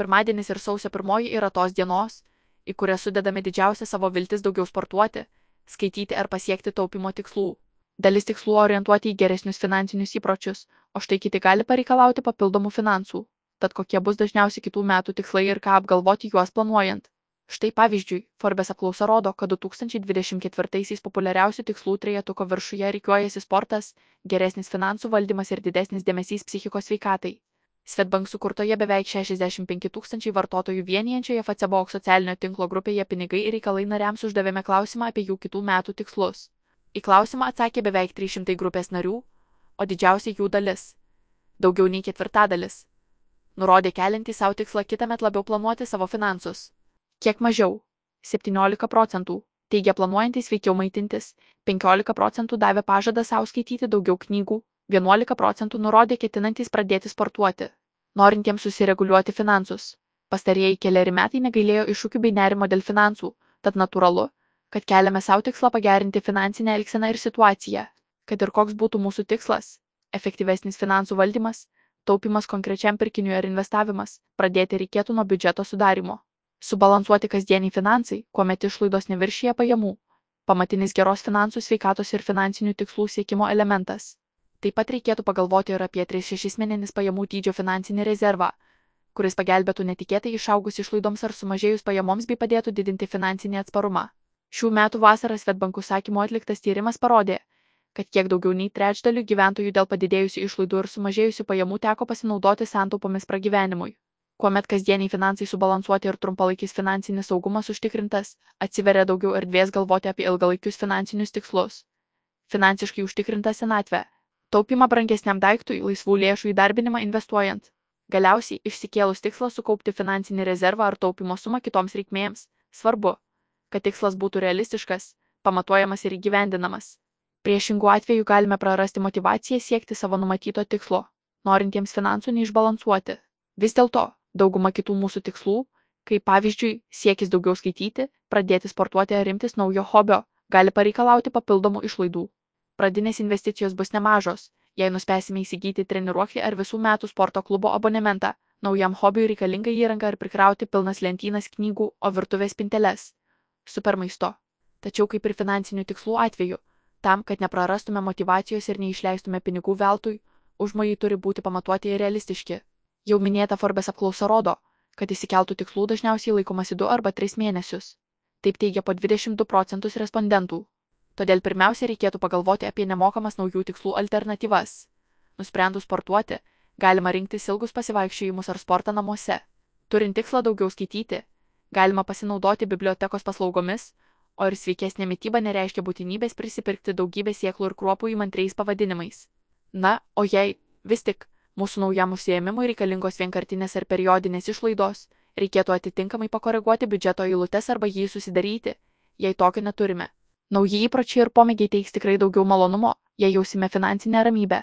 Pirmadienis ir sausio pirmoji yra tos dienos, į kurią sudedame didžiausią savo viltis daugiau sportuoti, skaityti ar pasiekti taupimo tikslų. Dalis tikslų orientuoti į geresnius finansinius įpročius, o štai kiti gali pareikalauti papildomų finansų. Tad kokie bus dažniausiai kitų metų tikslai ir ką apgalvoti juos planuojant. Štai pavyzdžiui, Forbes apklausa rodo, kad 2024-aisiais populiariausių tikslų trejetuko viršuje reikiuojasi sportas, geresnis finansų valdymas ir didesnis dėmesys psichikos sveikatai. Svetbank sukurtoje beveik 65 tūkstančiai vartotojų vienijančioje Facebook socialinio tinklo grupėje pinigai ir reikalai nariams uždavėme klausimą apie jų kitų metų tikslus. Į klausimą atsakė beveik 300 grupės narių, o didžiausia jų dalis - daugiau nei ketvirtadalis - nurodė kelinti savo tikslą kitąmet labiau planuoti savo finansus. Kiek mažiau - 17 procentų - teigia planuojantys veikiau maitintis, 15 procentų davė pažadą savo skaityti daugiau knygų, 11 procentų nurodė ketinantys pradėti sportuoti, norintiems susireguliuoti finansus. Pastarieji keliari metai negailėjo iššūkių bei nerimo dėl finansų, tad natūralu, kad keliame savo tikslą pagerinti finansinę elgseną ir situaciją, kad ir koks būtų mūsų tikslas - efektyvesnis finansų valdymas, taupimas konkrečiam pirkiniui ar investavimas, pradėti reikėtų nuo biudžeto sudarimo. Subalansuoti kasdieniai finansai, kuomet išlaidos neviršyje pajamų - pamatinis geros finansų sveikatos ir finansinių tikslų siekimo elementas. Taip pat reikėtų pagalvoti ir apie 3-6 mėnesis pajamų dydžio finansinį rezervą, kuris pagelbėtų netikėtai išaugus išlaidoms ar sumažėjus pajamoms bei padėtų didinti finansinį atsparumą. Šių metų vasarą Svetbankų sakymo atliktas tyrimas parodė, kad kiek daugiau nei trečdalių gyventojų dėl padidėjusių išlaidų ir sumažėjusių pajamų teko pasinaudoti santaupomis pragyvenimui. Kuomet kasdieniai finansai subalansuoti ir trumpalaikis finansinis saugumas užtikrintas, atsiveria daugiau erdvės galvoti apie ilgalaikius finansinius tikslus. Finansiškai užtikrinta senatvė taupymą brangesniam daiktui, laisvų lėšų įdarbinimą investuojant. Galiausiai, išsikėlus tikslą sukaupti finansinį rezervą ar taupimo sumą kitoms reikmėms, svarbu, kad tikslas būtų realistiškas, pamatuojamas ir įgyvendinamas. Priešingų atveju galime prarasti motivaciją siekti savo numatyto tikslo, norintiems finansų neišbalansuoti. Vis dėlto, dauguma kitų mūsų tikslų, kaip pavyzdžiui, siekis daugiau skaityti, pradėti sportuoti ar rimtis naujo hobio, gali pareikalauti papildomų išlaidų pradinės investicijos bus nemažos, jei nuspręsime įsigyti treniruoklį ar visų metų sporto klubo abonementą, naujam hobiui reikalingą įrangą ar prikrauti pilnas lentynas knygų, o virtuvės pinteles. Super maisto. Tačiau kaip ir finansinių tikslų atveju, tam, kad neprarastume motivacijos ir neišleistume pinigų veltui, užmojai turi būti pamatuoti ir realistiški. Jau minėta Forbes apklausa rodo, kad įsikeltų tikslų dažniausiai laikomasi 2 arba 3 mėnesius. Taip teigia po 22 procentus respondentų. Todėl pirmiausia reikėtų pagalvoti apie nemokamas naujų tikslų alternatyvas. Nusprendus sportuoti, galima rinktis ilgus pasivaikščiojimus ar sportą namuose. Turint tikslą daugiau skaityti, galima pasinaudoti bibliotekos paslaugomis, o ir sveikesnė mytyba nereiškia būtinybės prisipirkti daugybę sieklų ir kruopų įmantriais pavadinimais. Na, o jei, vis tik, mūsų naujam užsiemimui reikalingos vienkartinės ar periodinės išlaidos, reikėtų atitinkamai pakoreguoti biudžeto eilutes arba jį susidaryti, jei tokio neturime. Nauji įpročiai ir pomėgiai teiks tikrai daugiau malonumo, jei jausime finansinę ramybę.